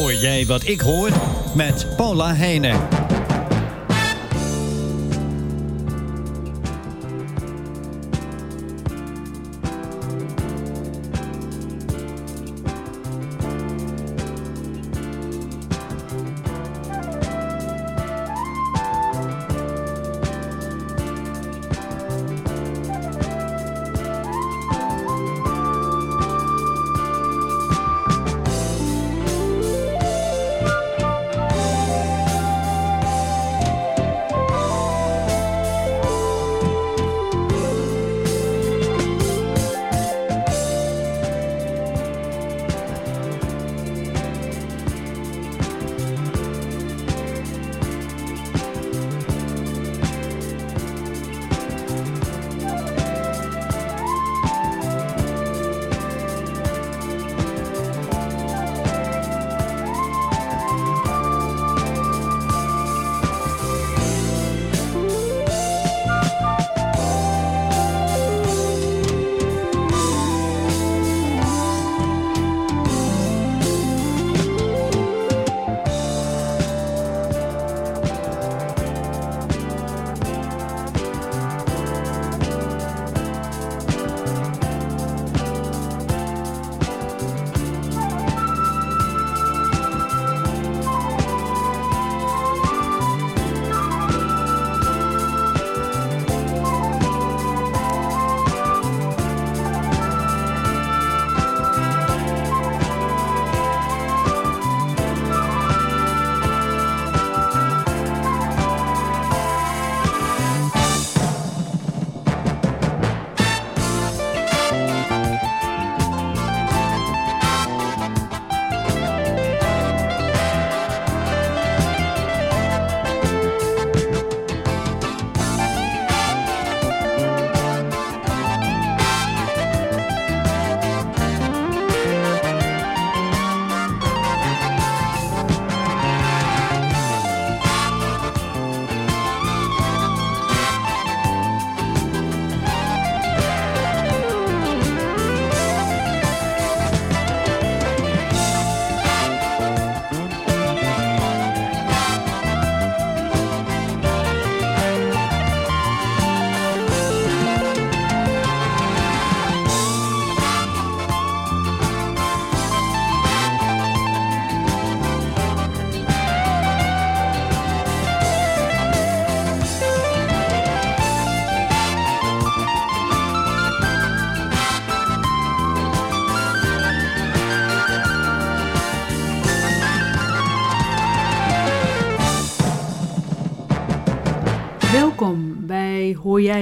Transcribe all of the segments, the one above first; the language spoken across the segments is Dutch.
Hoor jij wat ik hoor? Met Paula Heijnen.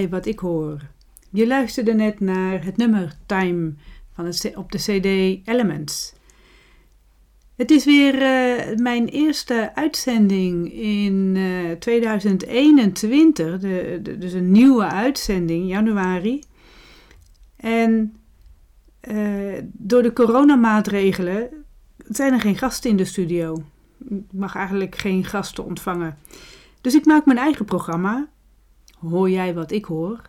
Wat ik hoor. Je luisterde net naar het nummer Time van het, op de CD Elements. Het is weer uh, mijn eerste uitzending in uh, 2021, de, de, dus een nieuwe uitzending, januari. En uh, door de coronamaatregelen zijn er geen gasten in de studio. Ik mag eigenlijk geen gasten ontvangen. Dus ik maak mijn eigen programma. Hoor jij wat ik hoor?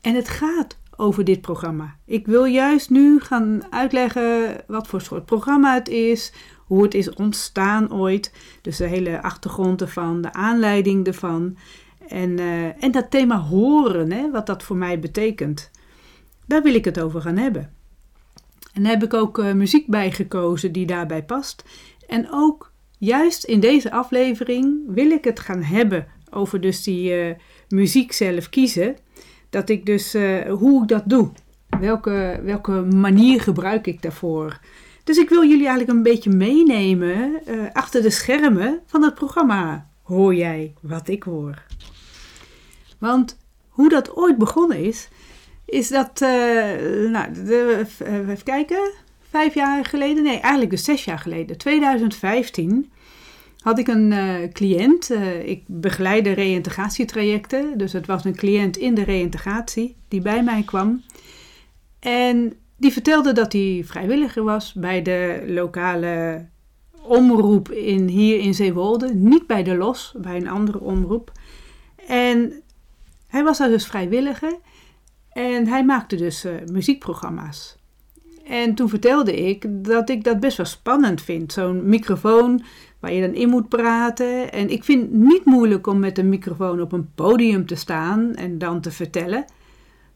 En het gaat over dit programma. Ik wil juist nu gaan uitleggen wat voor soort programma het is, hoe het is ontstaan ooit. Dus de hele achtergrond ervan, de aanleiding ervan. En, uh, en dat thema horen, hè, wat dat voor mij betekent. Daar wil ik het over gaan hebben. En daar heb ik ook uh, muziek bij gekozen die daarbij past. En ook juist in deze aflevering wil ik het gaan hebben over dus die uh, muziek zelf kiezen. Dat ik dus, uh, hoe ik dat doe. Welke, welke manier gebruik ik daarvoor. Dus ik wil jullie eigenlijk een beetje meenemen uh, achter de schermen van het programma. Hoor jij wat ik hoor? Want hoe dat ooit begonnen is, is dat, uh, nou, even kijken, vijf jaar geleden, nee, eigenlijk dus zes jaar geleden, 2015, had ik een uh, cliënt. Uh, ik begeleide reïntegratietrajecten, dus het was een cliënt in de reïntegratie die bij mij kwam. En die vertelde dat hij vrijwilliger was bij de lokale omroep in, hier in Zeewolde. Niet bij de LOS, bij een andere omroep. En hij was daar dus vrijwilliger en hij maakte dus uh, muziekprogramma's. En toen vertelde ik dat ik dat best wel spannend vind. Zo'n microfoon waar je dan in moet praten. En ik vind het niet moeilijk om met een microfoon op een podium te staan en dan te vertellen.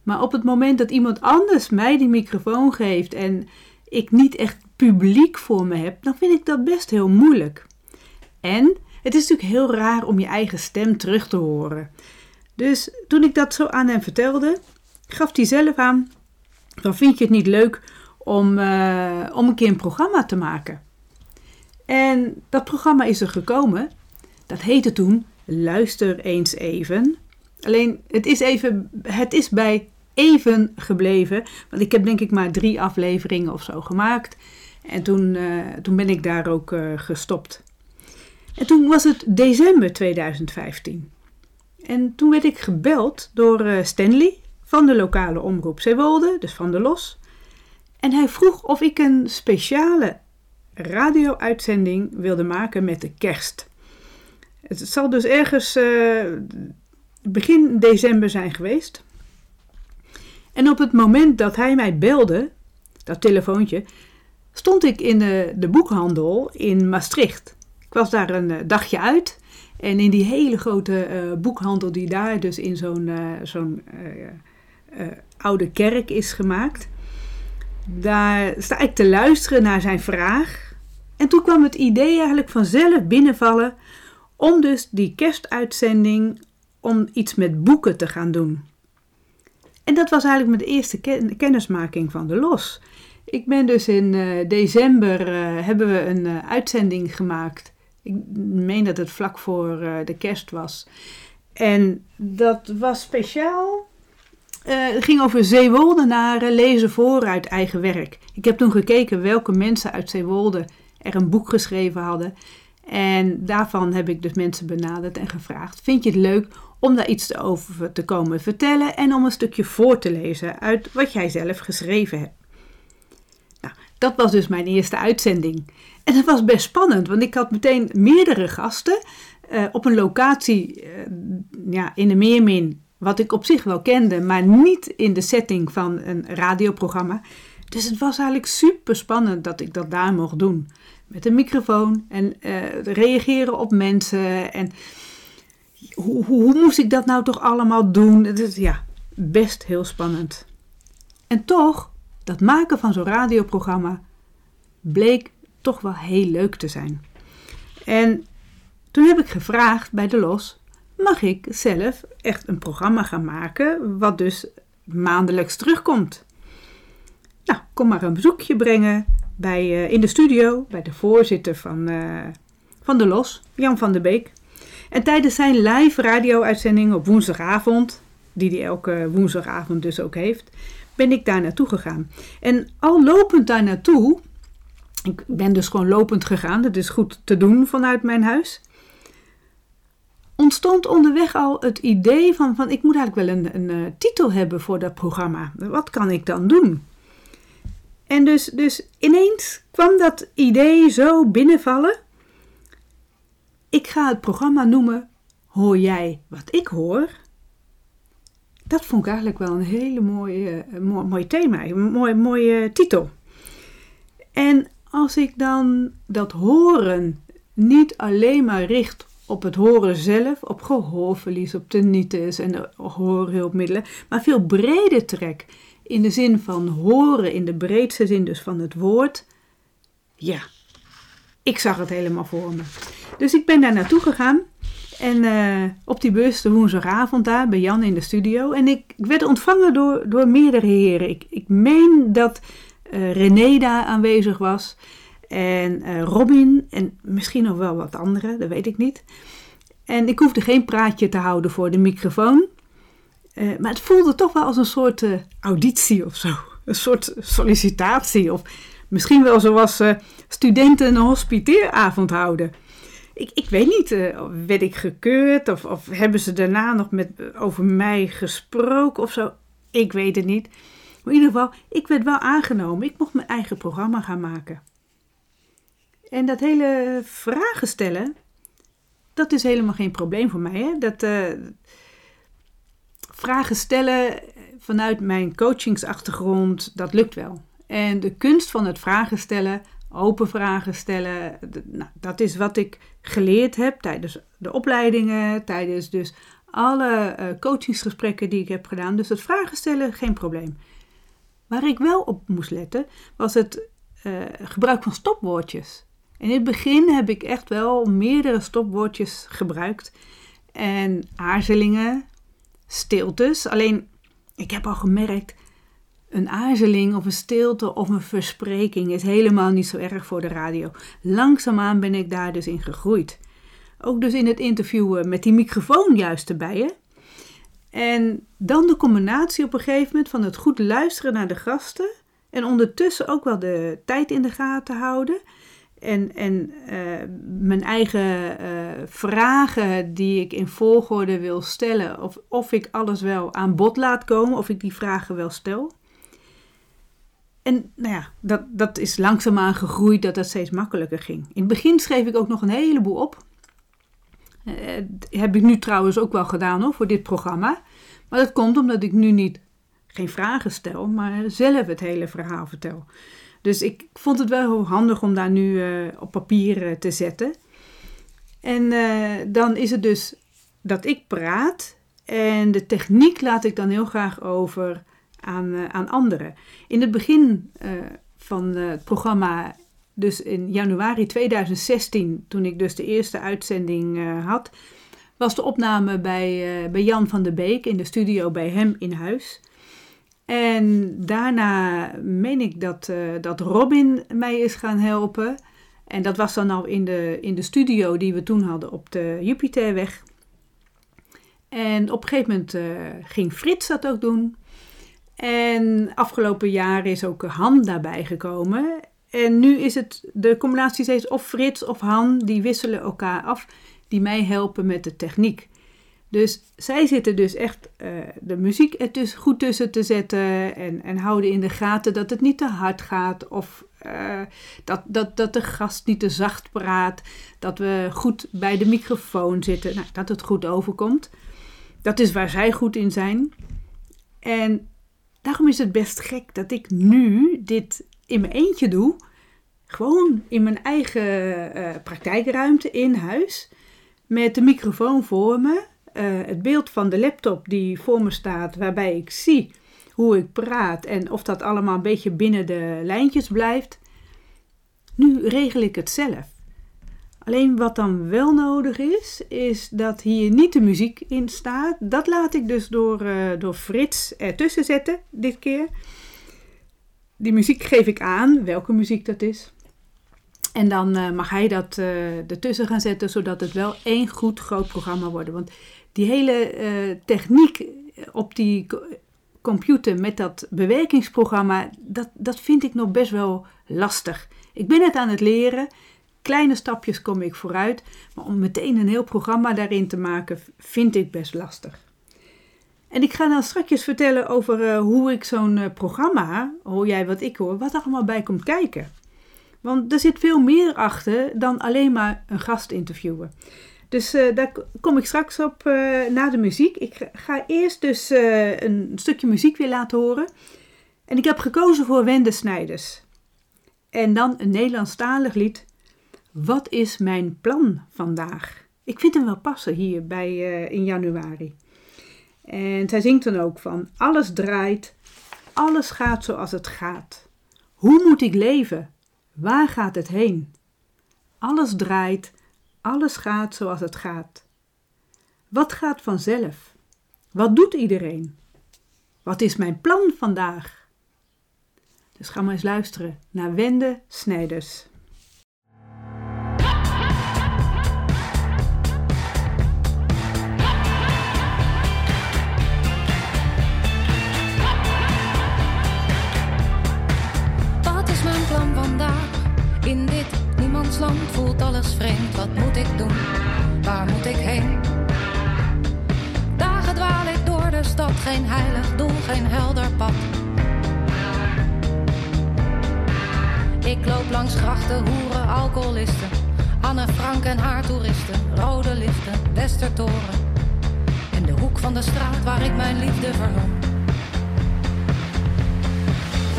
Maar op het moment dat iemand anders mij die microfoon geeft en ik niet echt publiek voor me heb, dan vind ik dat best heel moeilijk. En het is natuurlijk heel raar om je eigen stem terug te horen. Dus toen ik dat zo aan hem vertelde, gaf hij zelf aan: dan vind je het niet leuk om, uh, om een keer een programma te maken. En dat programma is er gekomen. Dat heette toen Luister eens even. Alleen het is, even, het is bij even gebleven. Want ik heb denk ik maar drie afleveringen of zo gemaakt. En toen, uh, toen ben ik daar ook uh, gestopt. En toen was het december 2015. En toen werd ik gebeld door uh, Stanley van de lokale omroep Zeewolde, dus van de LOS. En hij vroeg of ik een speciale radio-uitzending wilde maken met de kerst. Het zal dus ergens uh, begin december zijn geweest. En op het moment dat hij mij belde, dat telefoontje, stond ik in de, de boekhandel in Maastricht. Ik was daar een uh, dagje uit. En in die hele grote uh, boekhandel die daar dus in zo'n zo'n oude kerk is gemaakt. Daar sta ik te luisteren naar zijn vraag. En toen kwam het idee eigenlijk vanzelf binnenvallen om dus die kerstuitzending om iets met boeken te gaan doen. En dat was eigenlijk mijn eerste kennismaking van de LOS. Ik ben dus in uh, december uh, hebben we een uh, uitzending gemaakt. Ik meen dat het vlak voor de kerst was. En dat was speciaal het ging over Zeewoldenaren lezen voor uit eigen werk. Ik heb toen gekeken welke mensen uit Zeewolde er een boek geschreven hadden. En daarvan heb ik dus mensen benaderd en gevraagd: Vind je het leuk om daar iets over te komen vertellen en om een stukje voor te lezen uit wat jij zelf geschreven hebt? Nou, dat was dus mijn eerste uitzending. En dat was best spannend, want ik had meteen meerdere gasten uh, op een locatie uh, ja, in de Meermin wat ik op zich wel kende, maar niet in de setting van een radioprogramma. Dus het was eigenlijk super spannend dat ik dat daar mocht doen. Met een microfoon en uh, reageren op mensen. En hoe, hoe, hoe, moest ik dat nou toch allemaal doen? Dus ja, best heel spannend. En toch, dat maken van zo'n radioprogramma bleek toch wel heel leuk te zijn. En toen heb ik gevraagd bij de LOS mag ik zelf echt een programma gaan maken, wat dus maandelijks terugkomt. Nou, kom maar een bezoekje brengen bij, uh, in de studio bij de voorzitter van, uh, van de LOS, Jan van der Beek. En tijdens zijn live radio-uitzending op woensdagavond, die hij elke woensdagavond dus ook heeft, ben ik daar naartoe gegaan. En al lopend daar naartoe, ik ben dus gewoon lopend gegaan, dat is goed te doen vanuit mijn huis, ontstond onderweg al het idee van, van ik moet eigenlijk wel een, een, een titel hebben voor dat programma. Wat kan ik dan doen? En dus, dus ineens kwam dat idee zo binnenvallen. Ik ga het programma noemen Hoor jij wat ik hoor? Dat vond ik eigenlijk wel een hele mooie, uh, mooi, mooi thema, een mooie, mooie titel. En als ik dan dat horen niet alleen maar richt op het horen zelf, op gehoorverlies, op tinnitus en de hoorhulpmiddelen, maar veel breder trek in de zin van horen, in de breedste zin dus van het woord, ja, ik zag het helemaal voor me. Dus ik ben daar naartoe gegaan en uh, op die bus de woensdagavond daar bij Jan in de studio. En ik, werd ontvangen door, door meerdere heren. Ik, ik meen dat uh, René daar aanwezig was en uh, Robin en misschien nog wel wat anderen, dat weet ik niet. En ik hoefde geen praatje te houden voor de microfoon. Uh, maar het voelde toch wel als een soort uh, auditie of zo. Een soort sollicitatie. Of misschien wel zoals uh, studenten een hospiteeravond houden. Ik, ik weet niet, werd ik gekeurd of, of hebben ze daarna nog met, over mij gesproken of zo? Ik weet het niet. Maar in ieder geval, ik werd wel aangenomen. Ik mocht mijn eigen programma gaan maken. En dat hele vragen stellen, dat is helemaal geen probleem voor mij. Hè? Dat, vragen stellen vanuit mijn coachingsachtergrond, dat lukt wel. En de kunst van het vragen stellen, open vragen stellen, nou, dat is wat ik geleerd heb tijdens de opleidingen, tijdens dus alle uh, coachingsgesprekken die ik heb gedaan. Dus het vragen stellen, geen probleem. Waar ik wel op moest letten, was het uh, gebruik van stopwoordjes. In het begin heb ik echt wel meerdere stopwoordjes gebruikt. En aarzelingen, stiltes. Alleen, ik heb al gemerkt, een aarzeling of een stilte of een verspreking is helemaal niet zo erg voor de radio. Langzaamaan ben ik daar dus in gegroeid. Ook dus in het interviewen met die microfoon juist erbij. Hè? En dan de combinatie op een gegeven moment van het goed luisteren naar de gasten. En ondertussen ook wel de tijd in de gaten houden. En, en uh, mijn eigen uh, vragen die ik in volgorde wil stellen, of, of ik alles wel aan bod laat komen, of ik die vragen wel stel. En nou ja, dat, dat is langzaamaan gegroeid dat dat steeds makkelijker ging. In het begin schreef ik ook nog een heleboel op. Uh, heb ik nu trouwens ook wel gedaan hoor, voor dit programma. Maar dat komt omdat ik nu niet geen vragen stel, maar zelf het hele verhaal vertel. Dus ik vond het wel heel handig om daar nu uh, op papier uh, te zetten. En uh, dan is het dus dat ik praat en de techniek laat ik dan heel graag over aan, aan anderen. In het begin van het programma, dus in januari 2016, toen ik dus de eerste uitzending had, was de opname bij, bij Jan van der Beek in de studio bij hem in huis. En daarna meen ik dat, uh, dat Robin mij is gaan helpen. En dat was dan al in de, in de studio die we toen hadden op de Jupiterweg. En op een gegeven moment uh, ging Frits dat ook doen. En afgelopen jaar is ook Han daarbij gekomen. En nu is het de combinatie steeds of Frits of Han, die wisselen elkaar af, die mij helpen met de techniek. Dus zij zitten dus echt uh, de muziek er dus goed tussen te zetten en, en houden in de gaten dat het niet te hard gaat of uh, dat, dat, dat de gast niet te zacht praat, dat we goed bij de microfoon zitten, nou, dat het goed overkomt. Dat is waar zij goed in zijn. En daarom is het best gek dat ik nu dit in mijn eentje doe, gewoon in mijn eigen uh, praktijkruimte in huis, met de microfoon voor me uh, het beeld van de laptop die voor me staat, waarbij ik zie hoe ik praat en of dat allemaal een beetje binnen de lijntjes blijft. Nu regel ik het zelf. Alleen wat dan wel nodig is, is dat hier niet de muziek in staat. Dat laat ik dus door, uh, door Frits ertussen zetten, dit keer. Die muziek geef ik aan, welke muziek dat is. En dan mag hij dat ertussen gaan zetten, zodat het wel één goed groot programma wordt. Want die hele techniek op die computer met dat bewerkingsprogramma, dat, dat vind ik nog best wel lastig. Ik ben het aan het leren. Kleine stapjes kom ik vooruit. Maar om meteen een heel programma daarin te maken, vind ik best lastig. En ik ga dan straks vertellen over hoe ik zo'n programma, hoor jij wat ik hoor, wat er allemaal bij komt kijken. Want er zit veel meer achter dan alleen maar een gast interviewen. Dus uh, daar kom ik straks op na de muziek. Ik ga eerst dus een stukje muziek weer laten horen. En ik heb gekozen voor Wende Snijders. En dan een Nederlandstalig lied. Wat is mijn plan vandaag? Ik vind hem wel passen hier bij, uh, in januari. En zij zingt dan ook van: Alles draait, alles gaat zoals het gaat. Hoe moet ik leven? Waar gaat het heen? Alles draait, alles gaat zoals het gaat. Wat gaat vanzelf? Wat doet iedereen? Wat is mijn plan vandaag? Dus ga maar eens luisteren naar Wende Snijders. Niemandsland voelt alles vreemd. Wat moet ik doen? Waar moet ik heen? Dagen dwaal ik door de stad, geen heilig doel, geen helder pad. Ik loop langs grachten, hoeren, alcoholisten. Anne Frank en haar toeristen. Rode lichten, Westertoren. En de hoek van de straat waar ik mijn liefde verloor.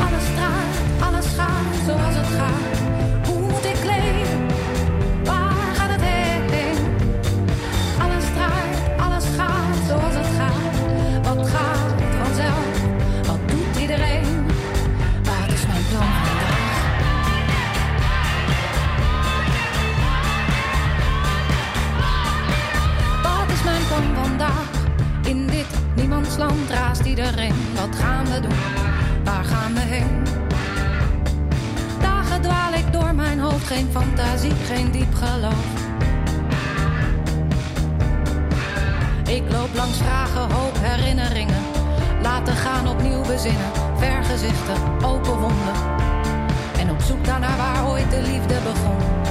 Alles draait, alles gaat zoals het gaat. Niemandsland raast iedereen. Wat gaan we doen? Waar gaan we heen? Dagen dwaal ik door mijn hoofd, geen fantasie, geen diep geloof. Ik loop langs vragen, hoop herinneringen. Laten gaan opnieuw bezinnen, vergezichten, open wonden. En op zoek daarnaar waar ooit de liefde begon.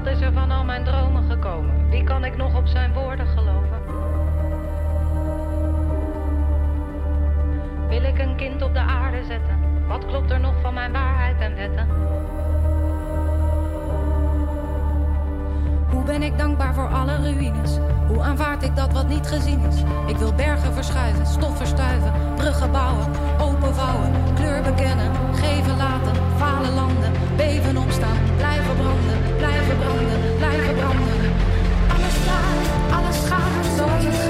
Wat is er van al mijn dromen gekomen? Wie kan ik nog op zijn woorden geloven? Wil ik een kind op de aarde zetten? Wat klopt er nog van mijn waarheid en wetten? Hoe ben ik dankbaar voor alle ruïnes? Hoe aanvaard ik dat wat niet gezien is? Ik wil bergen verschuiven, stof verstuiven, bruggen bouwen, open vouwen, kleur bekennen, geven laten, falen landen, beven opstaan, blijven branden, blijven branden, blijven branden. Alles gaat, alles gaat zoals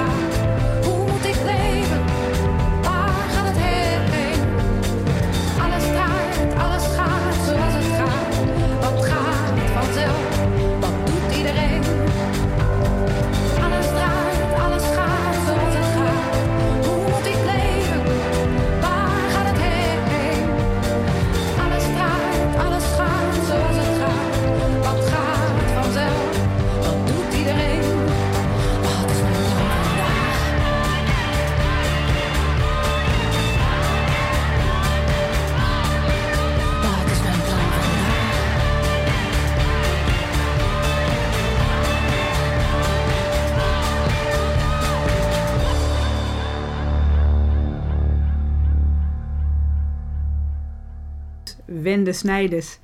Wende Snijders.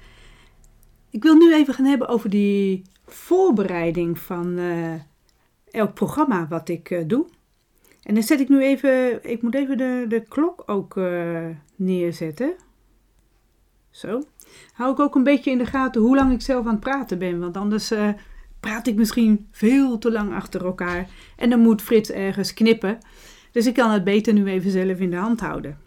Ik wil nu even gaan hebben over die voorbereiding van eh, elk programma wat ik eh, doe. En dan zet ik nu even, ik moet even de, de klok ook eh, neerzetten. Zo. Hou ik ook een beetje in de gaten hoe lang ik zelf aan het praten ben, want anders praat ik misschien veel te lang achter elkaar. En dan moet Frits ergens knippen. Dus ik kan het beter nu even zelf in de hand houden.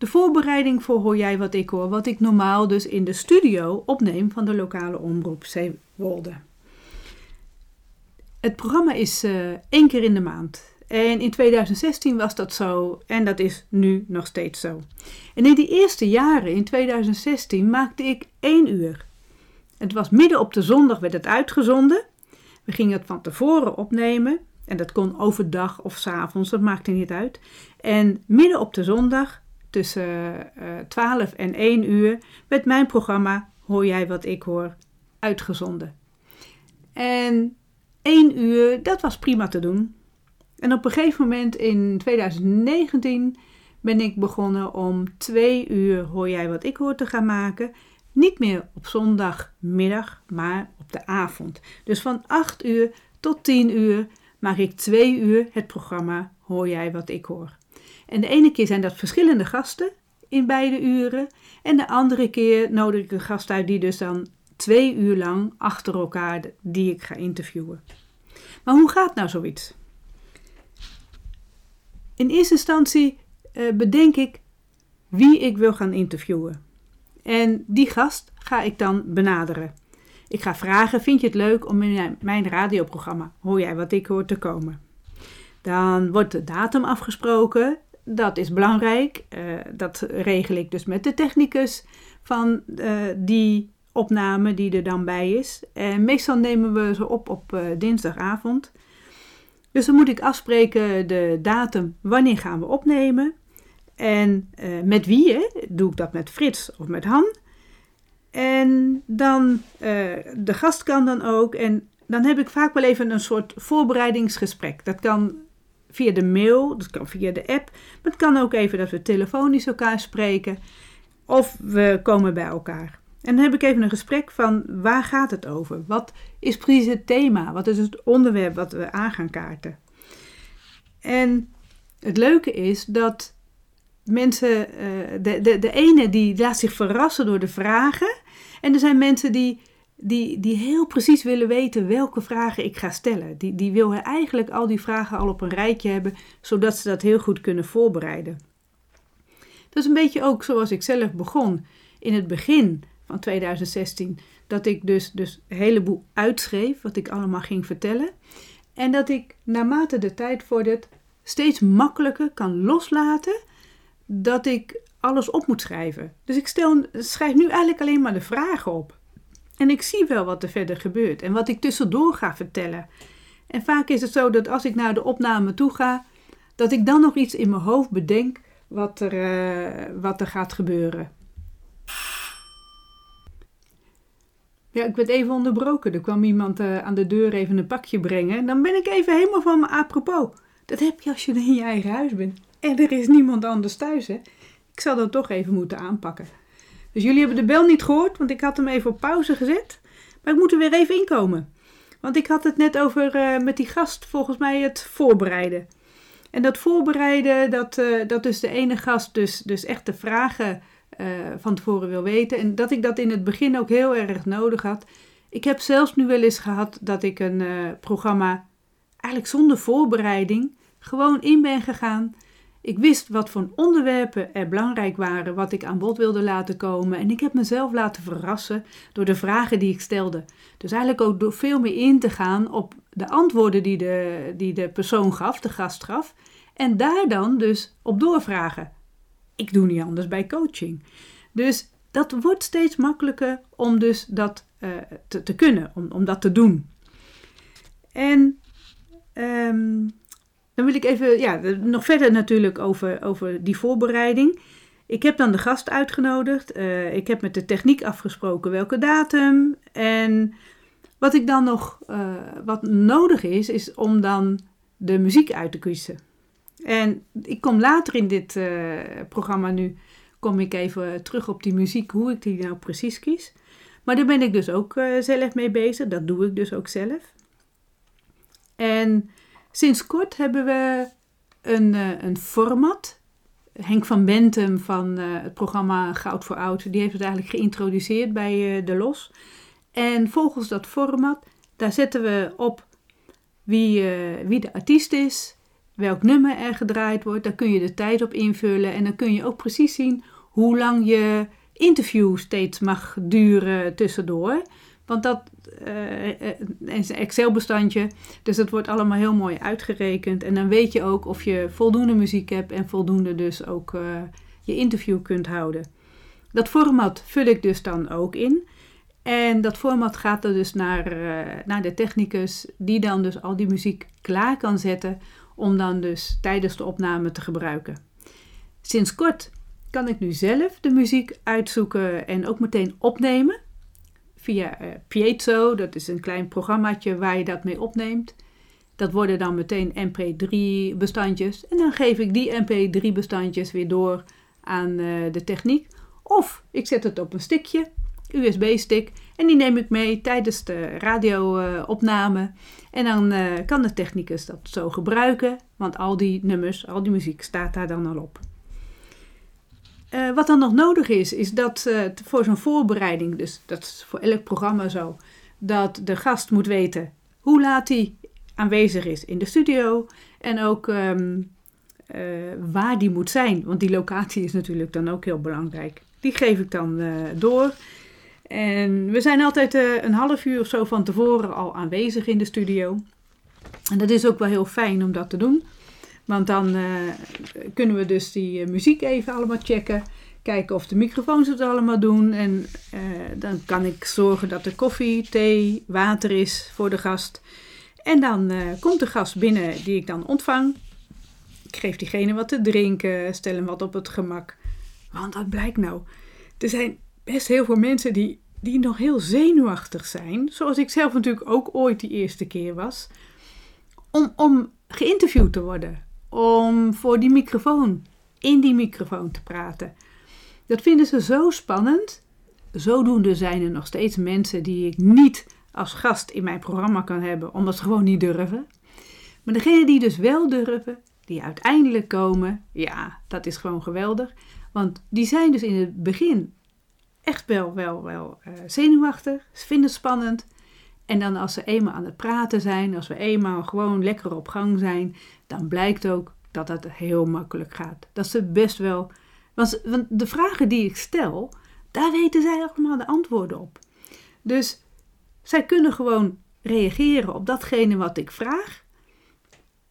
De voorbereiding voor Hoor Jij Wat Ik Hoor, wat ik normaal dus in de studio opneem van de lokale omroep Zeewolde. Het programma is uh, één keer in de maand. En in 2016 was dat zo en dat is nu nog steeds zo. En in die eerste jaren, in 2016, maakte ik één uur. Het was midden op de zondag werd het uitgezonden. We gingen het van tevoren opnemen. En dat kon overdag of s avonds, dat maakte niet uit. En midden op de zondag, tussen uh, eh, 12 en 1 uur, werd mijn programma Hoor jij wat ik hoor uitgezonden. En 1 uur, dat was prima te doen. En op een gegeven moment in 2019 ben ik begonnen om 2 uur Hoor jij wat ik hoor te gaan maken. Niet meer op zondagmiddag, maar op de avond. Dus van 8 uur tot 10 uur maak ik 2 uur het programma Hoor jij wat ik hoor. En de ene keer zijn dat verschillende gasten in beide uren. En de andere keer nodig ik een gast uit die dus dan twee uur lang achter elkaar die ik ga interviewen. Maar hoe gaat nou zoiets? In eerste instantie uh, bedenk ik wie ik wil gaan interviewen. En die gast ga ik dan benaderen. Ik ga vragen: Vind je het leuk om in mijn radioprogramma Hoor jij wat ik hoor te komen? Dan wordt de datum afgesproken. Dat is belangrijk. Uh, dat regel ik dus met de technicus van uh, die opname die er dan bij is. En meestal nemen we ze op op uh, dinsdagavond. Dus dan moet ik afspreken de datum wanneer gaan we opnemen. En met wie, doe ik dat met Frits of met Han. En dan, de gast kan dan ook. En dan heb ik vaak wel even een soort voorbereidingsgesprek. Dat kan via de mail, dat kan via de app. Maar het kan ook even dat we telefonisch elkaar spreken. Of we komen bij elkaar. En dan heb ik even een gesprek van waar gaat het over? Wat is precies het thema? Wat is het onderwerp wat we aan gaan kaarten? En het leuke is dat mensen, eh, de, de, de ene die laat zich verrassen door de vragen. En er zijn mensen die die, die heel precies willen weten welke vragen ik ga stellen. Die, die willen eigenlijk al die vragen al op een rijtje hebben, zodat ze dat heel goed kunnen voorbereiden. Dat is een beetje ook zoals ik zelf begon in het begin van 2016. Dat ik dus, dus een heleboel uitschreef, wat ik allemaal ging vertellen. En dat ik naarmate de tijd vordert steeds makkelijker kan loslaten dat ik alles op moet schrijven. Dus ik stel, schrijf nu eigenlijk alleen maar de vragen op. En ik zie wel wat er verder gebeurt en wat ik tussendoor ga vertellen. En vaak is het zo dat als ik naar de opname toe ga, dat ik dan nog iets in mijn hoofd bedenk wat er, uh, wat er gaat gebeuren. Ja, ik werd even onderbroken. Er kwam iemand uh, aan de deur even een pakje brengen. Dan ben ik even helemaal van me apropos. Dat heb je als je in je eigen huis bent. En er is niemand anders thuis, hè. Ik zal dat toch even moeten aanpakken. Dus jullie hebben de bel niet gehoord, want ik had hem even op pauze gezet. Maar ik moet er weer even inkomen. Want ik had het net over uh, met die gast, volgens mij het voorbereiden. En dat voorbereiden, dat, uh, dat dus de ene gast dus, dus echt de vragen uh, van tevoren wil weten. En dat ik dat in het begin ook heel erg nodig had. Ik heb zelfs nu wel eens gehad dat ik een programma eigenlijk zonder voorbereiding gewoon in ben gegaan. Ik wist wat voor onderwerpen er belangrijk waren, wat ik aan bod wilde laten komen. En ik heb mezelf laten verrassen door de vragen die ik stelde. Dus eigenlijk ook door veel meer in te gaan op de antwoorden die de, die de persoon gaf, de gast gaf. En daar dan dus op doorvragen. Ik doe niet anders bij coaching. Dus dat wordt steeds makkelijker om dus dat uh, te, te, kunnen, om, om dat te doen. En um, dan wil ik even, ja, nog verder natuurlijk over, over die voorbereiding. Ik heb dan de gast uitgenodigd. Uh, ik heb met de techniek afgesproken welke datum. En wat ik dan nog, uh, wat nodig is, is om dan de muziek uit te kiezen. En ik kom later in dit uh, programma nu, kom ik even terug op die muziek, hoe ik die nou precies kies. Maar daar ben ik dus ook zelf mee bezig. Dat doe ik dus ook zelf. En sinds kort hebben we een, uh, een format. Henk van Bentum van uh, het programma Goud voor Oud, die heeft het eigenlijk geïntroduceerd bij De Los. En volgens dat format, daar zetten we op wie, wie de artiest is, welk nummer er gedraaid wordt. Daar kun je de tijd op invullen en dan kun je ook precies zien hoe lang je interview steeds mag duren tussendoor. Want dat uh, is een Excel-bestandje, dus dat wordt allemaal heel mooi uitgerekend. En dan weet je ook of je voldoende muziek hebt en voldoende dus ook uh, je interview kunt houden. Dat format vul ik dus dan ook in. En dat format gaat er dus naar, naar de technicus, die dan dus al die muziek klaar kan zetten om dan dus tijdens de opname te gebruiken. Sinds kort kan ik nu zelf de muziek uitzoeken en ook meteen opnemen via uh. Dat is een klein programmaatje waar je dat mee opneemt. Dat worden dan meteen MP3-bestandjes. En dan geef ik die MP3-bestandjes weer door aan uh, de techniek. Of ik zet het op een stickje, USB-stick. En die neem ik mee tijdens de radio-opname. En dan kan de technicus dat zo gebruiken. Want al die nummers, al die muziek staat daar dan al op. Uh, wat dan nog nodig is, is dat uh, voor zo'n voorbereiding, dus dat is voor elk programma zo, dat de gast moet weten hoe laat hij aanwezig is in de studio en ook um, uh, waar die moet zijn. Want die locatie is natuurlijk dan ook heel belangrijk. Die geef ik dan door. En we zijn altijd een half uur of zo van tevoren al aanwezig in de studio. En dat is ook wel heel fijn om dat te doen. Want dan uh, kunnen we dus die uh, muziek even allemaal checken. Kijken of de microfoons het allemaal doen. En uh, dan kan ik zorgen dat er koffie, thee, water is voor de gast. En dan komt de gast binnen die ik dan ontvang. Ik geef diegene wat te drinken, stel hem wat op het gemak. Want wat blijkt nou? Er zijn best heel veel mensen die, die nog heel zenuwachtig zijn. Zoals ik zelf natuurlijk ook ooit die eerste keer was. Om, om geïnterviewd te worden om voor die microfoon, in die microfoon te praten. Dat vinden ze zo spannend. Zodoende zijn er nog steeds mensen die ik niet als gast in mijn programma kan hebben, omdat ze gewoon niet durven. Maar degene die dus wel durven, die uiteindelijk komen, ja, dat is gewoon geweldig. Want die zijn dus in het begin echt wel, wel, wel uh, zenuwachtig. Ze vinden het spannend. En dan als ze eenmaal aan het praten zijn, als we eenmaal gewoon lekker op gang zijn, dan blijkt ook dat het heel makkelijk gaat. Dat ze best wel. Want, de vragen die ik stel, daar weten zij allemaal de antwoorden op. Dus zij kunnen gewoon reageren op datgene wat ik vraag.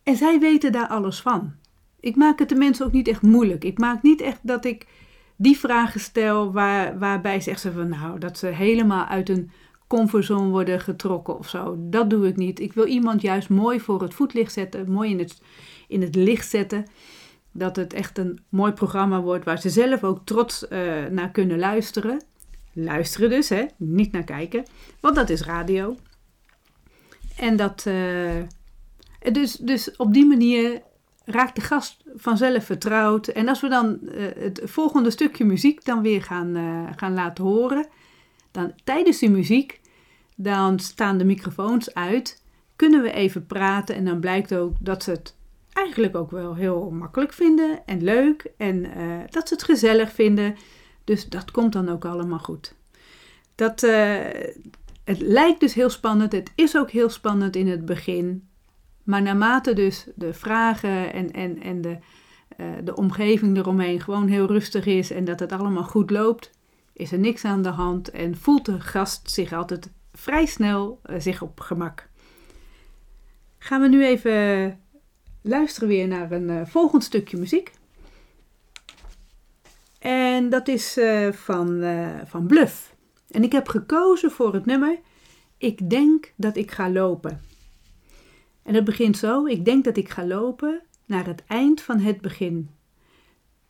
En zij weten daar alles van. Ik maak het de mensen ook niet echt moeilijk. Ik maak niet echt dat ik die vragen stel waar, waarbij zeggen ze van nou dat ze helemaal uit een comfortzone worden getrokken of zo. Dat doe ik niet. Ik wil iemand juist mooi voor het voetlicht zetten, mooi in het, in het licht zetten. Dat het echt een mooi programma wordt waar ze zelf ook trots uh, naar kunnen luisteren. Luisteren dus, hè? niet naar kijken, want dat is radio. En dat, uh, dus, dus op die manier raakt de gast vanzelf vertrouwd. En als we dan uh, het volgende stukje muziek dan weer gaan, gaan laten horen, dan tijdens de muziek, dan staan de microfoons uit, kunnen we even praten en dan blijkt ook dat ze het eigenlijk ook wel heel makkelijk vinden en leuk en uh, dat ze het gezellig vinden. Dus dat komt dan ook allemaal goed. Dat, uh, het lijkt dus heel spannend, het is ook heel spannend in het begin. Maar naarmate dus de vragen en, en, en de, uh, de omgeving eromheen gewoon heel rustig is en dat het allemaal goed loopt, is er niks aan de hand en voelt de gast zich altijd vrij snel uh, zich op gemak. Gaan we nu even luisteren weer naar een uh, volgend stukje muziek. En dat is uh, van, van Bluff. En ik heb gekozen voor het nummer Ik denk dat ik ga lopen. En het begint zo: Ik denk dat ik ga lopen naar het eind van het begin.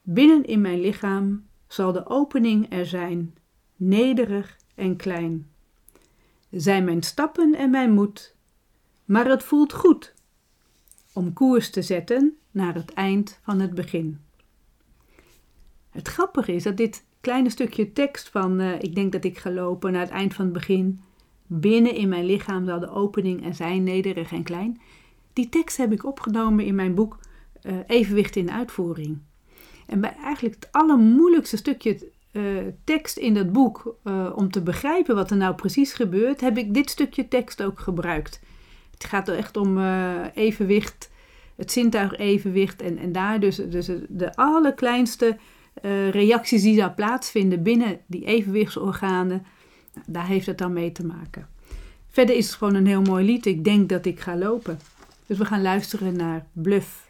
Binnen in mijn lichaam zal de opening er zijn, nederig en klein. Zijn mijn stappen en mijn moed, maar het voelt goed om koers te zetten naar het eind van het begin. Het grappige is dat dit kleine stukje tekst van uh, ik denk dat ik ga lopen naar het eind van het begin, binnen in mijn lichaam zal de opening en zijn nederig en klein. Die tekst heb ik opgenomen in mijn boek uh, Evenwicht in uitvoering. En bij eigenlijk het allermoeilijkste stukje uh, tekst in dat boek, om te begrijpen wat er nou precies gebeurt, heb ik dit stukje tekst ook gebruikt. Het gaat er echt om evenwicht, het zintuigevenwicht en, en daar dus, dus de allerkleinste reacties die daar plaatsvinden binnen die evenwichtsorganen, daar heeft het dan mee te maken. Verder is het gewoon een heel mooi lied. Ik denk dat ik ga lopen. Dus we gaan luisteren naar Bluff.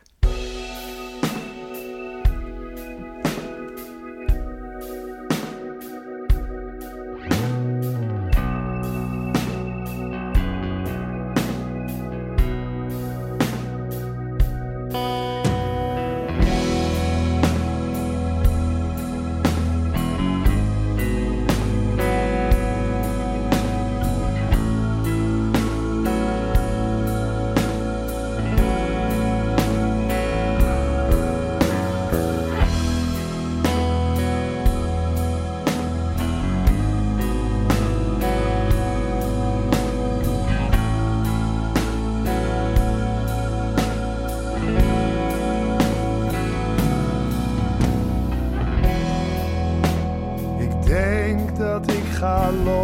חלום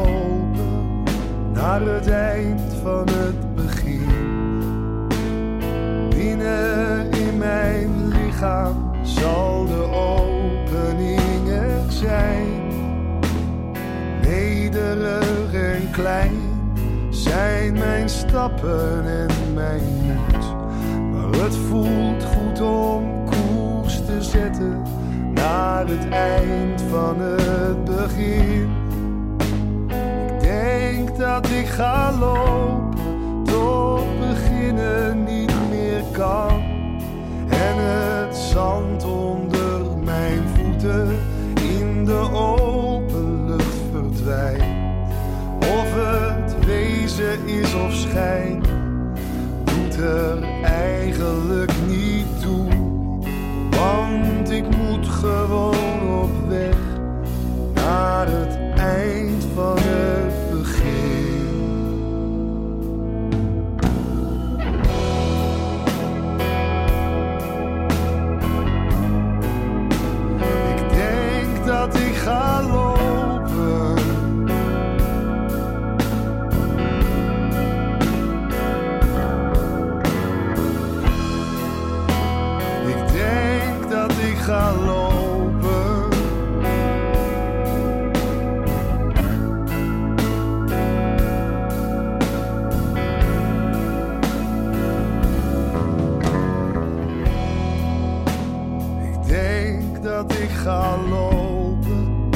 ga lopen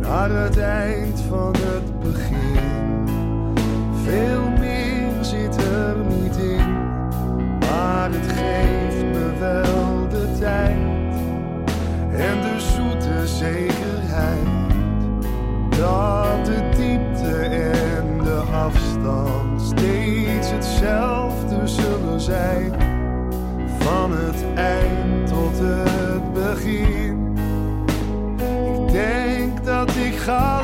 naar het eind van het begin. Veel meer zit er niet in, maar het geeft me wel de tijd en de zoete zekerheid dat de diepte en de afstand steeds hetzelfde zullen zijn. gaan.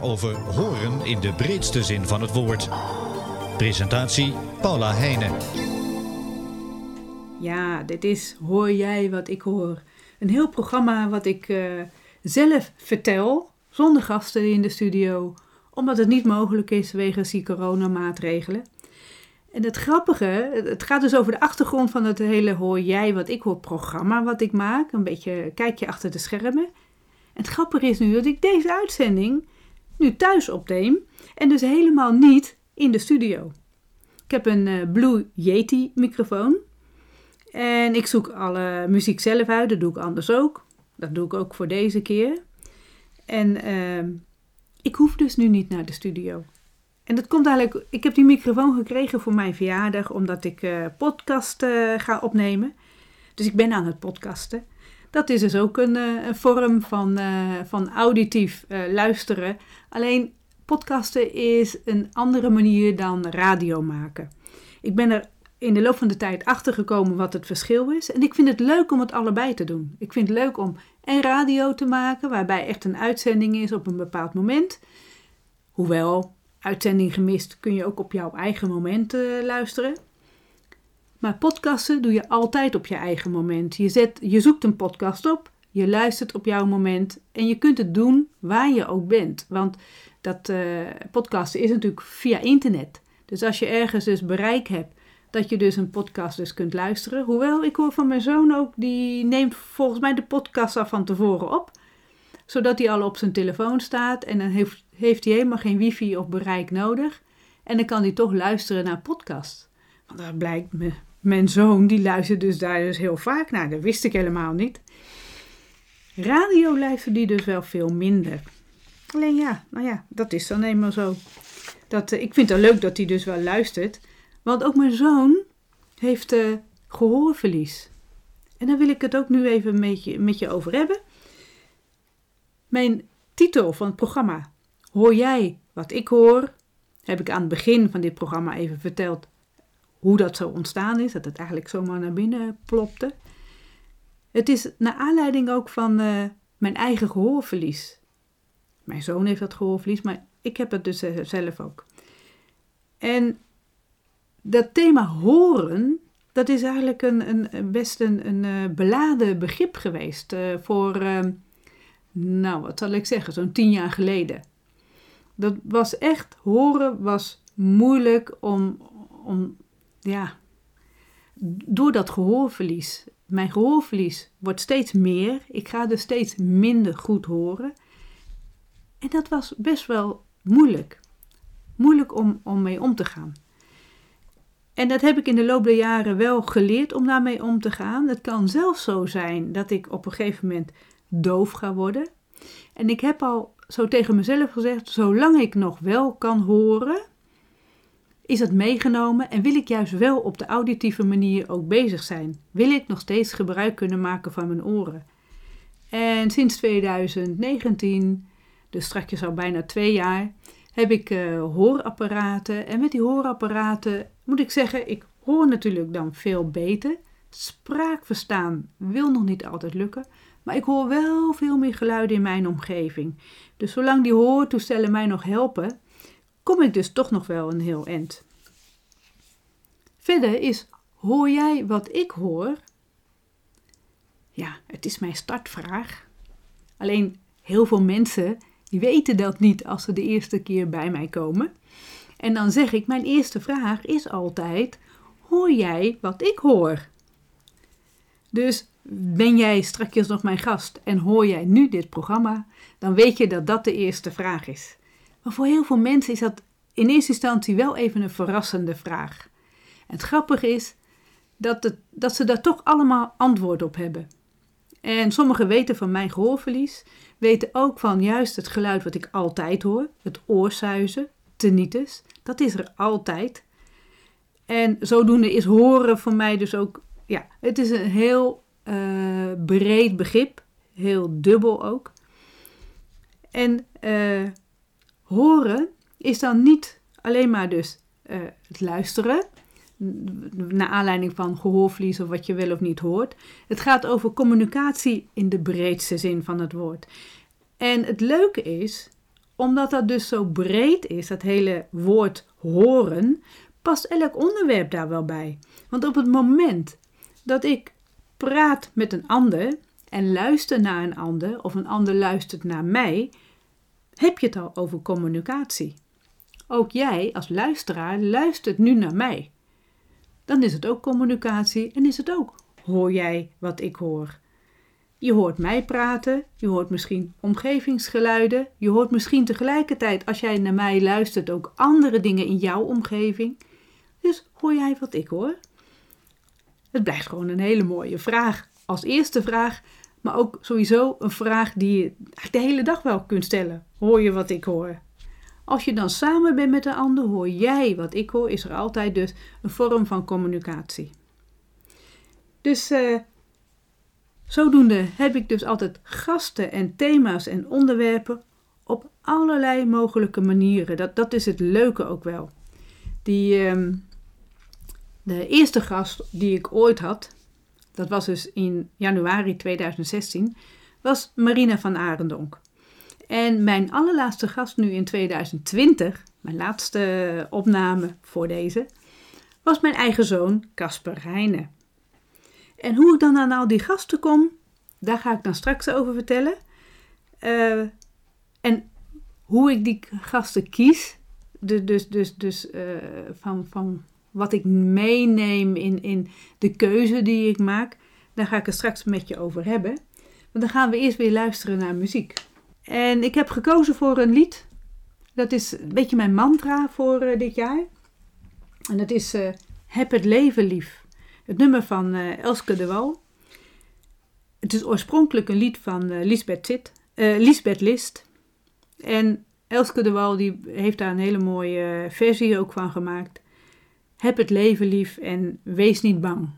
Over horen in de breedste zin van het woord. Presentatie Paula Heijnen. Ja, dit is Hoor jij wat ik hoor? Een heel programma wat ik uh, zelf vertel, zonder gasten in de studio, omdat het niet mogelijk is wegens die coronamaatregelen. En het grappige, het gaat dus over de achtergrond van het hele Hoor jij wat ik hoor programma wat ik maak. Een beetje kijkje achter de schermen. En het grappige is nu dat ik deze uitzending nu thuis opneem en dus helemaal niet in de studio. Ik heb een uh, Blue Yeti microfoon en ik zoek alle muziek zelf uit. Dat doe ik anders ook. Dat doe ik ook voor deze keer. En uh, ik hoef dus nu niet naar de studio. En dat komt eigenlijk, ik heb die microfoon gekregen voor mijn verjaardag, omdat ik uh, podcast uh, ga opnemen. Dus ik ben aan het podcasten. Dat is dus ook een, uh, een vorm van, van auditief luisteren. Alleen podcasten is een andere manier dan radio maken. Ik ben er in de loop van de tijd achter gekomen wat het verschil is. En ik vind het leuk om het allebei te doen. Ik vind het leuk om en radio te maken, waarbij echt een uitzending is op een bepaald moment. Hoewel uitzending gemist kun je ook op jouw eigen moment luisteren. Maar podcasten doe je altijd op je eigen moment. Je, zet, je zoekt een podcast op, je luistert op jouw moment en je kunt het doen waar je ook bent. Want dat uh, podcasten is natuurlijk via internet. Dus als je ergens dus bereik hebt, dat je dus een podcast dus kunt luisteren. Hoewel, ik hoor van mijn zoon ook, die neemt volgens mij de podcast al van tevoren op. Zodat hij al op zijn telefoon staat en dan heeft, heeft hij helemaal geen wifi of bereik nodig. En dan kan hij toch luisteren naar podcast. Want dat blijkt, me, mijn zoon die luistert dus daar dus heel vaak naar. Dat wist ik helemaal niet. Radio luistert die dus wel veel minder. Alleen ja, nou ja, dat is dan eenmaal zo. Dat, uh, ik vind het leuk dat hij dus wel luistert. Want ook mijn zoon heeft uh, gehoorverlies. En daar wil ik het ook nu even met je, met je over hebben. Mijn titel van het programma, Hoor jij wat ik hoor? Heb ik aan het begin van dit programma even verteld hoe dat zo ontstaan is. Dat het eigenlijk zomaar naar binnen plopte. Het is naar aanleiding ook van uh, mijn eigen gehoorverlies. Mijn zoon heeft dat gehoorverlies, maar ik heb het dus uh, zelf ook. En dat thema horen, dat is eigenlijk een, een best een, uh, beladen begrip geweest voor, uh, nou wat zal ik zeggen, zo'n tien jaar geleden. Dat was echt, horen was moeilijk om, om ja, door dat gehoorverlies. Mijn gehoorverlies wordt steeds meer, ik ga dus steeds minder goed horen. En dat was best wel moeilijk. Moeilijk om, om mee om te gaan. En dat heb ik in de loop der jaren wel geleerd om daarmee om te gaan. Het kan zelfs zo zijn dat ik op een gegeven moment doof ga worden. En ik heb al zo tegen mezelf gezegd: zolang ik nog wel kan horen, is het meegenomen en wil ik juist wel op de auditieve manier ook bezig zijn. Wil ik nog steeds gebruik kunnen maken van mijn oren. En sinds 2019, dus straks al bijna twee jaar, heb ik uh, hoorapparaten. En met die hoorapparaten moet ik zeggen, ik hoor natuurlijk dan veel beter. Spraak verstaan wil nog niet altijd lukken, maar ik hoor wel veel meer geluiden in mijn omgeving. Dus zolang die hoortoestellen mij nog helpen, kom ik dus toch nog wel een heel eind. Verder is, hoor jij wat ik hoor? Ja, het is mijn startvraag. Alleen heel veel mensen die weten dat niet als ze de eerste keer bij mij komen. En dan zeg ik, mijn eerste vraag is altijd, hoor jij wat ik hoor? Dus ben jij straks nog mijn gast en hoor jij nu dit programma, dan weet je dat dat de eerste vraag is. Maar voor heel veel mensen is dat in eerste instantie wel even een verrassende vraag. En het grappige is dat, het, dat ze daar toch allemaal antwoord op hebben. En sommigen weten van mijn gehoorverlies, weten ook van juist het geluid wat ik altijd hoor, het oorsuizen, tinnitus. Dat is er altijd. En zodoende is horen voor mij dus ook, ja, het is een heel uh, breed begrip, heel dubbel ook. En uh, horen is dan niet alleen maar dus uh, het luisteren, naar aanleiding van gehoorverlies of wat je wel of niet hoort. Het gaat over communicatie in de breedste zin van het woord. En het leuke is, omdat dat dus zo breed is, dat hele woord horen, past elk onderwerp daar wel bij. Want op het moment dat ik praat met een ander en luister naar een ander, of een ander luistert naar mij, heb je het al over communicatie. Ook jij als luisteraar luistert nu naar mij. Dan is het ook communicatie en is het ook hoor jij wat ik hoor. Je hoort mij praten, je hoort misschien omgevingsgeluiden, je hoort misschien tegelijkertijd als jij naar mij luistert ook andere dingen in jouw omgeving. Dus hoor jij wat ik hoor? Het blijft gewoon een hele mooie vraag. Als eerste vraag, maar ook sowieso een vraag die je de hele dag wel kunt stellen. Hoor je wat ik hoor? Als je dan samen bent met een ander, hoor jij wat ik hoor, is er altijd dus een vorm van communicatie. Dus uh, zodoende heb ik dus altijd gasten en thema's en onderwerpen op allerlei mogelijke manieren. Dat, dat is het leuke ook wel. Die, uh, de eerste gast die ik ooit had, dat was dus in januari 2016, was Marina van Arendonk. En mijn allerlaatste gast nu in 2020, mijn laatste opname voor deze, was mijn eigen zoon Casper Heijnen. En hoe ik dan aan al die gasten kom, daar ga ik dan straks over vertellen. Uh, en hoe ik die gasten kies, dus, dus, dus, dus van, van wat ik meeneem in, in de keuze die ik maak, daar ga ik het straks met je over hebben. Maar dan gaan we eerst weer luisteren naar muziek. En ik heb gekozen voor een lied. Dat is een beetje mijn mantra voor uh, dit jaar. En dat is uh, Heb het leven lief. Het nummer van uh, Elske de Wal. Het is oorspronkelijk een lied van Lisbeth, Zit, Lisbeth List. En Elske de Wal die heeft daar een hele mooie versie ook van gemaakt. Heb het leven lief en wees niet bang.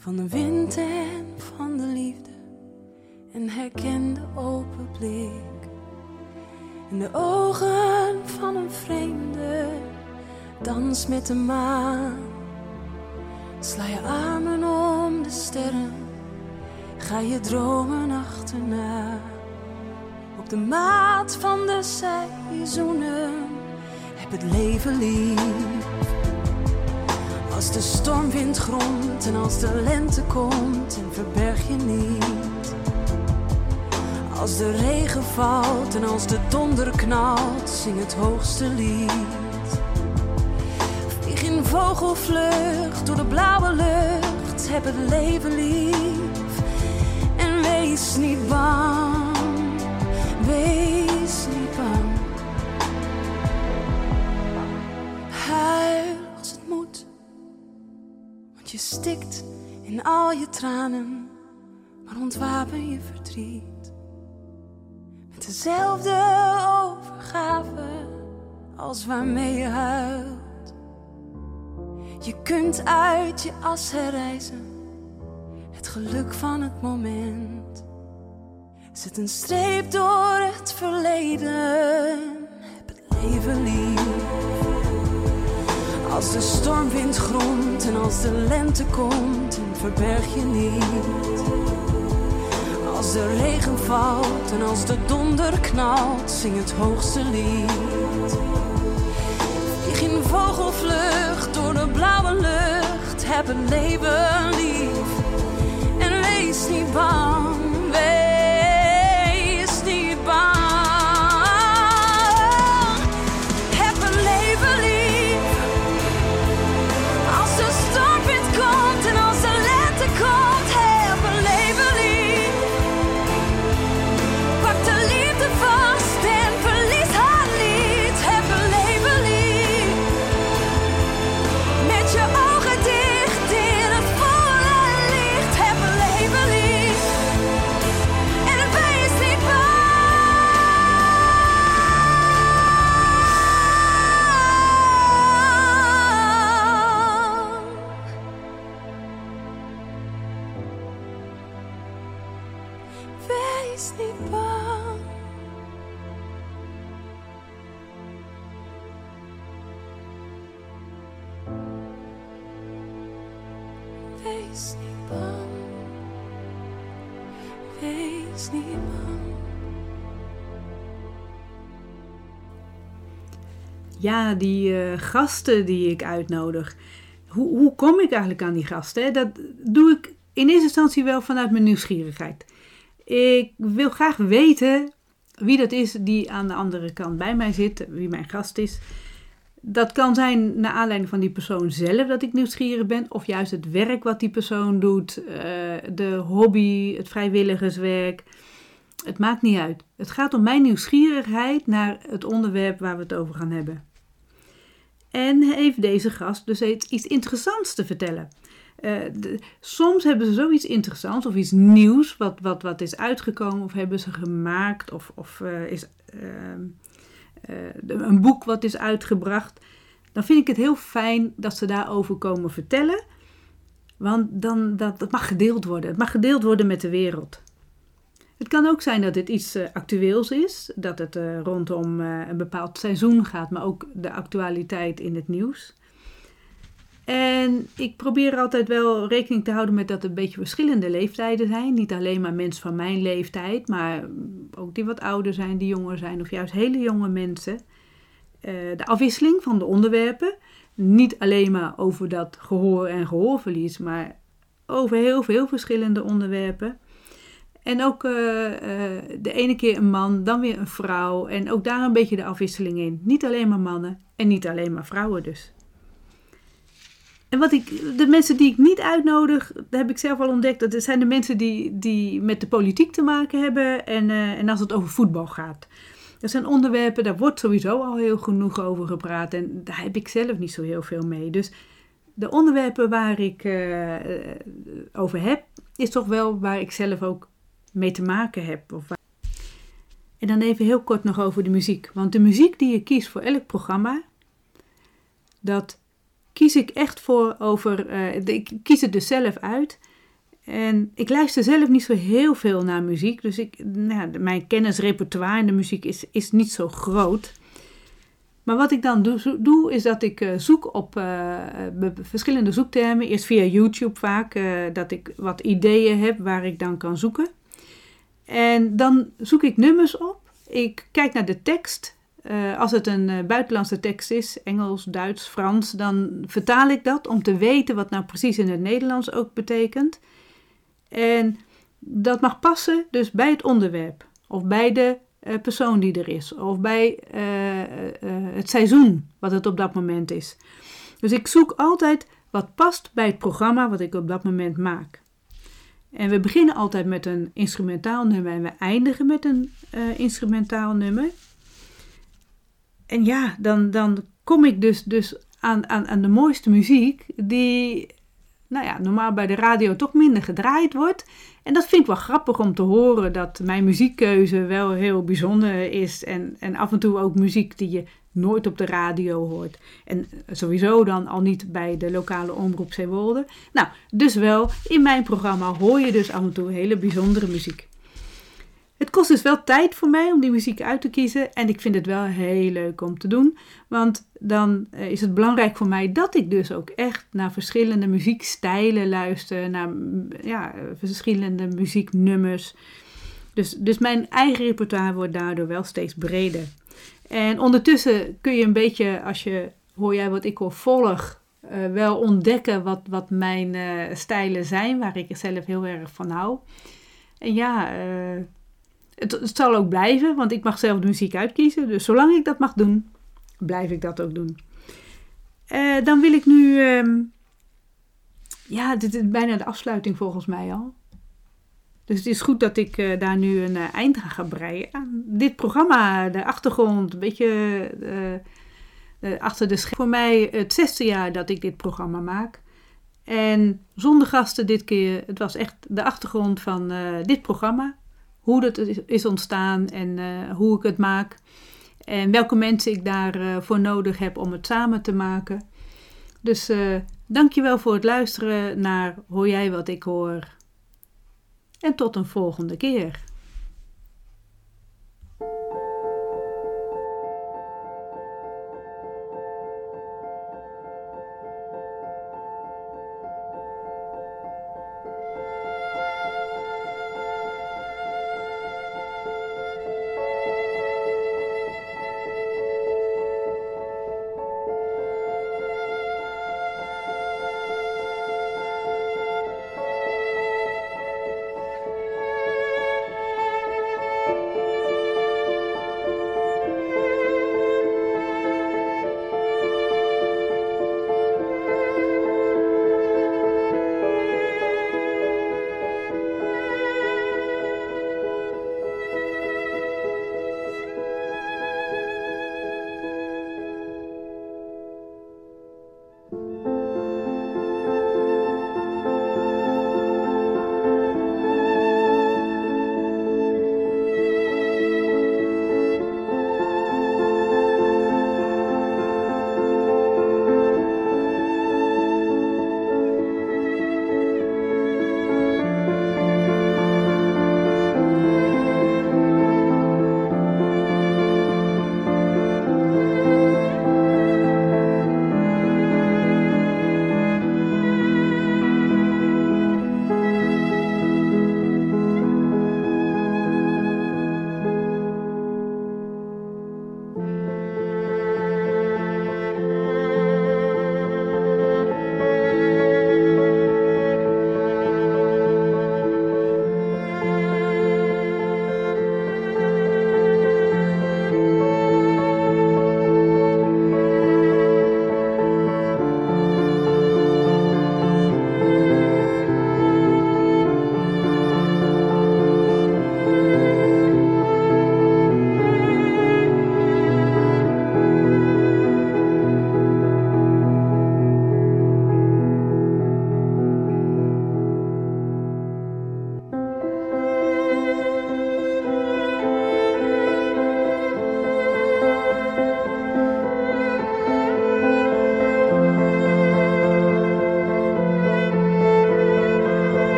Van de wind en van de liefde. En herken de open blik in de ogen van een vreemde. Dans met de maan, sla je armen om de sterren, ga je dromen achterna. Op de maat van de seizoenen, heb het leven lief. Als de stormwind gromt en als de lente komt en verberg je niet. Als de regen valt en als de donder knalt, zing het hoogste lied. Vlieg in vogelvlucht door de blauwe lucht, heb het leven lief. En wees niet bang, wees Je stikt in al je tranen, maar ontwapen je verdriet. Met dezelfde overgave als waarmee je huilt. Je kunt uit je as herreizen, het geluk van het moment. Zet een streep door het verleden, heb het leven lief. Als de stormwind gromt en als de lente komt, verberg je niet. Als de regen valt en als de donder knalt, zing het hoogste lied. Vlieg in vogelvlucht door de blauwe lucht, heb het leven lief. En wees niet bang, wees Ja, die eh, gasten die ik uitnodig. Hoe, hoe kom ik eigenlijk aan die gasten? Dat doe ik in eerste instantie wel vanuit mijn nieuwsgierigheid. Ik wil graag weten wie dat is die aan de andere kant bij mij zit, wie mijn gast is. Dat kan zijn naar aanleiding van die persoon zelf dat ik nieuwsgierig ben, of juist het werk wat die persoon doet, eh, de hobby, het vrijwilligerswerk. Het maakt niet uit. Het gaat om mijn nieuwsgierigheid naar het onderwerp waar we het over gaan hebben. En heeft deze gast dus iets interessants te vertellen. De, soms hebben ze zoiets interessants of iets nieuws wat, wat, wat is uitgekomen of hebben ze gemaakt of, of uh, is uh, een boek wat is uitgebracht. Dan vind ik het heel fijn dat ze daarover komen vertellen. Want dan, dat, dat mag gedeeld worden. Het mag gedeeld worden met de wereld. Het kan ook zijn dat dit iets uh, actueels is, dat het uh, rondom uh, een bepaald seizoen gaat, maar ook de actualiteit in het nieuws. En ik probeer altijd wel rekening te houden met dat er een beetje verschillende leeftijden zijn. Niet alleen maar mensen van mijn leeftijd, maar ook die wat ouder zijn, die jonger zijn of juist hele jonge mensen. de afwisseling van de onderwerpen. Niet alleen maar over dat gehoor en gehoorverlies, maar over heel veel verschillende onderwerpen. En ook uh, uh, de ene keer een man, dan weer een vrouw. En ook daar een beetje de afwisseling in. Niet alleen maar mannen en niet alleen maar vrouwen dus. En wat ik, de mensen die ik niet uitnodig, dat heb ik zelf al ontdekt. Dat zijn de mensen die, die met de politiek te maken hebben. En, uh, en als het over voetbal gaat. Dat zijn onderwerpen, daar wordt sowieso al heel genoeg over gepraat. En daar heb ik zelf niet zo heel veel mee. Dus de onderwerpen waar ik over heb, is toch wel waar ik zelf ook mee te maken heb. Of en dan even heel kort nog over de muziek. Want de muziek die je kiest voor elk programma, dat kies ik echt voor over. Uh, ik kies het dus zelf uit. En ik luister zelf niet zo heel veel naar muziek. Dus ik, nou, mijn kennisrepertoire in de muziek is, is niet zo groot. Maar wat ik dan doe, doe is dat ik uh, zoek op uh, verschillende zoektermen. Eerst via YouTube vaak, dat ik wat ideeën heb waar ik dan kan zoeken. En dan zoek ik nummers op. Ik kijk naar de tekst. Uh, als het een uh, buitenlandse tekst is, Engels, Duits, Frans, dan vertaal ik dat om te weten wat nou precies in het Nederlands ook betekent. En dat mag passen dus bij het onderwerp of bij de uh, persoon die er is of bij het seizoen wat het op dat moment is. Dus ik zoek altijd wat past bij het programma wat ik op dat moment maak. En we beginnen altijd met een instrumentaal nummer en we eindigen met een uh, instrumentaal nummer. En ja, dan, dan kom ik dus, dus aan, aan, aan de mooiste muziek die nou ja, normaal bij de radio toch minder gedraaid wordt. En dat vind ik wel grappig om te horen dat mijn muziekkeuze wel heel bijzonder is. En, en af en toe ook muziek die je nooit op de radio hoort. En sowieso dan al niet bij de lokale omroep Zeewolde. Nou, dus wel, in mijn programma hoor je dus af en toe hele bijzondere muziek. Het kost dus wel tijd voor mij om die muziek uit te kiezen. En ik vind het wel heel leuk om te doen. Want dan eh, is het belangrijk voor mij dat ik dus ook echt naar verschillende muziekstijlen luister. Naar ja, verschillende muzieknummers. Dus, dus mijn eigen repertoire wordt daardoor wel steeds breder. En ondertussen kun je een beetje, als je hoor jij wat ik hoor, volg, uh, wel ontdekken wat, wat mijn uh, stijlen zijn, waar ik zelf heel erg van hou. En ja, uh, het, het, zal ook blijven, want ik mag zelf de muziek uitkiezen. Dus zolang ik dat mag doen, blijf ik dat ook doen. dan wil ik nu, um, ja, dit is bijna de afsluiting volgens mij al. Dus het is goed dat ik uh, daar nu een uh, eind aan ga breien. dit programma, de achtergrond, een beetje uh, achter de scherm. Voor mij het zesde jaar dat ik dit programma maak. En zonder gasten dit keer. Het was echt de achtergrond van dit programma. Hoe dat is ontstaan en hoe ik het maak. En welke mensen ik daarvoor nodig heb om het samen te maken. Dus dankjewel voor het luisteren naar Hoor jij wat ik hoor? En tot een volgende keer.